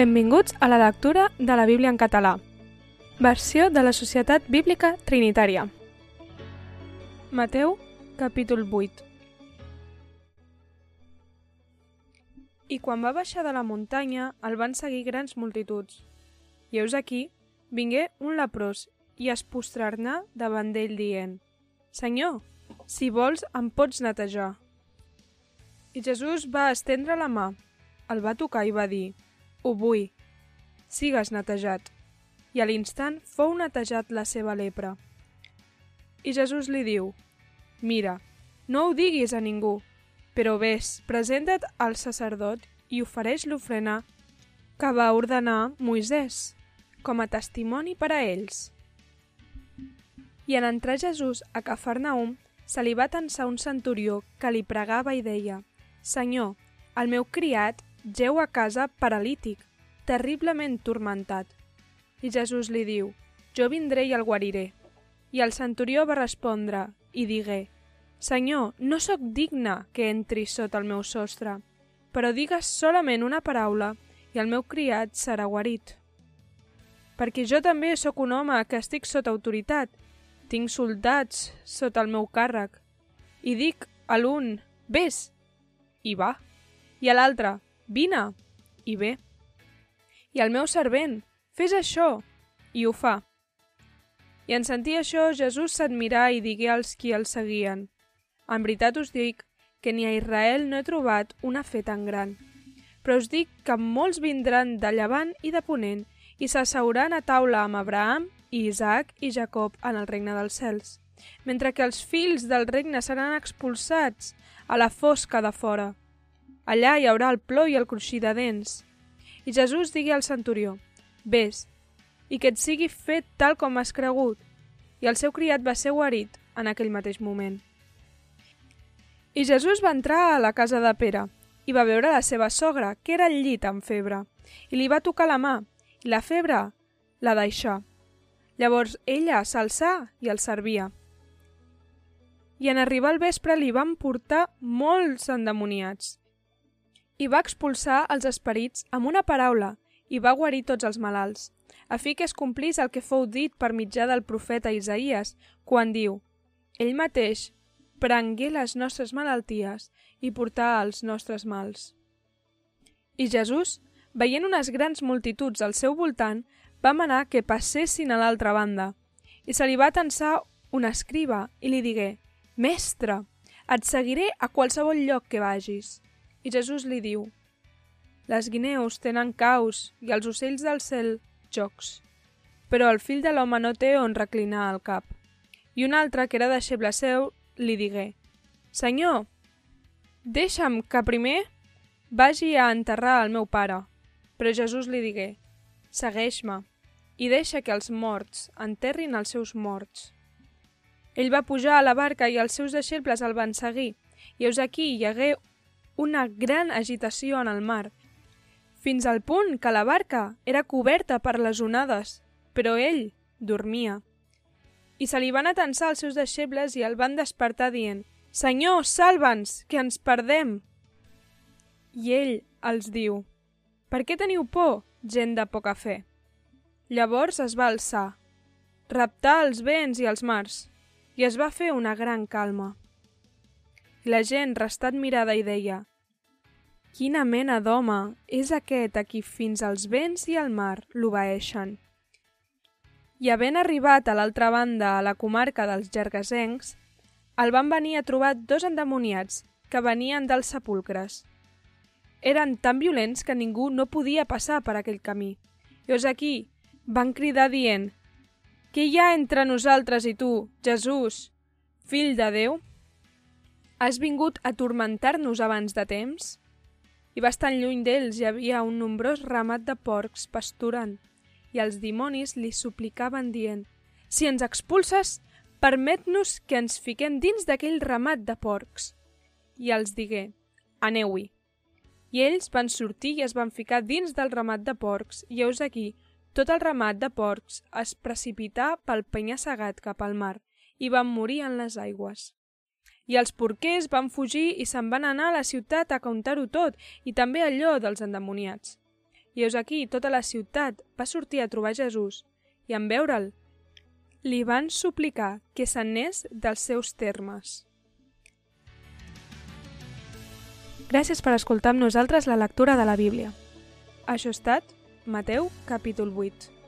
Benvinguts a la lectura de la Bíblia en català. Versió de la Societat Bíblica Trinitària. Mateu, capítol 8. I quan va baixar de la muntanya, el van seguir grans multituds. I heus aquí, vingué un leprós i es postrarnà davant d'ell dient «Senyor, si vols em pots netejar». I Jesús va estendre la mà, el va tocar i va dir «Ho vull, sigues netejat». I a l'instant fou netejat la seva lepra. I Jesús li diu «Mira, no ho diguis a ningú, però ves, presenta't al sacerdot i ofereix l'ofrena que va ordenar Moisès, com a testimoni per a ells». I en entrar Jesús a Cafarnaum, se li va tensar un centurió que li pregava i deia «Senyor, el meu criat Geu a casa paralític, terriblement turmentat. I Jesús li diu, jo vindré i el guariré. I el centurió va respondre i digué, Senyor, no sóc digne que entri sota el meu sostre, però digues solament una paraula i el meu criat serà guarit. Perquè jo també sóc un home que estic sota autoritat, tinc soldats sota el meu càrrec, i dic a l'un, vés, i va, i a l'altre, vine, i ve. I el meu servent, fes això, i ho fa. I en sentir això, Jesús s'admirà i digué als qui el seguien, en veritat us dic que ni a Israel no he trobat una fe tan gran. Però us dic que molts vindran de llevant i de ponent i s'asseuran a taula amb Abraham i Isaac i Jacob en el regne dels cels, mentre que els fills del regne seran expulsats a la fosca de fora. Allà hi haurà el plor i el cruixir de dents. I Jesús digui al centurió, Ves, i que et sigui fet tal com has cregut. I el seu criat va ser guarit en aquell mateix moment. I Jesús va entrar a la casa de Pere i va veure la seva sogra, que era al llit amb febre, i li va tocar la mà, i la febre la deixà. Llavors ella s'alçà i el servia. I en arribar al vespre li van portar molts endemoniats i va expulsar els esperits amb una paraula i va guarir tots els malalts, a fi que es complís el que fou dit per mitjà del profeta Isaías, quan diu «Ell mateix prengué les nostres malalties i portà els nostres mals». I Jesús, veient unes grans multituds al seu voltant, va manar que passessin a l'altra banda, i se li va tensar un escriba i li digué «Mestre, et seguiré a qualsevol lloc que vagis». I Jesús li diu Les guineus tenen caus i els ocells del cel jocs, però el fill de l'home no té on reclinar el cap. I un altre, que era deixeble seu, li digué Senyor, deixa'm que primer vagi a enterrar el meu pare. Però Jesús li digué Segueix-me i deixa que els morts enterrin els seus morts. Ell va pujar a la barca i els seus deixebles el van seguir, i heus aquí hi hagué una gran agitació en el mar, fins al punt que la barca era coberta per les onades, però ell dormia. I se li van atensar els seus deixebles i el van despertar dient «Senyor, salva'ns, que ens perdem!» I ell els diu «Per què teniu por, gent de poca fe?» Llavors es va alçar, raptar els vents i els mars, i es va fer una gran calma. La gent restà admirada i deia Quina mena d'home és aquest a qui fins als vents i al mar l'obeeixen? I havent arribat a l'altra banda a la comarca dels Gergasencs, el van venir a trobar dos endemoniats que venien dels sepulcres. Eren tan violents que ningú no podia passar per aquell camí. Llavors aquí van cridar dient «Què hi ha entre nosaltres i tu, Jesús, fill de Déu? Has vingut a tormentar-nos abans de temps?» Bastant lluny d'ells hi havia un nombrós ramat de porcs pasturant, i els dimonis li suplicaven dient «Si ens expulses, permet-nos que ens fiquem dins d'aquell ramat de porcs». I els digué «Aneu-hi». I ells van sortir i es van ficar dins del ramat de porcs, i heus aquí, tot el ramat de porcs es precipità pel penya-segat cap al mar i van morir en les aigües. I els porquers van fugir i se'n van anar a la ciutat a contar-ho tot, i també allò dels endemoniats. I heus aquí, tota la ciutat va sortir a trobar Jesús i en veure'l li van suplicar que s'anés dels seus termes. Gràcies per escoltar amb nosaltres la lectura de la Bíblia. Això ha estat Mateu, capítol 8.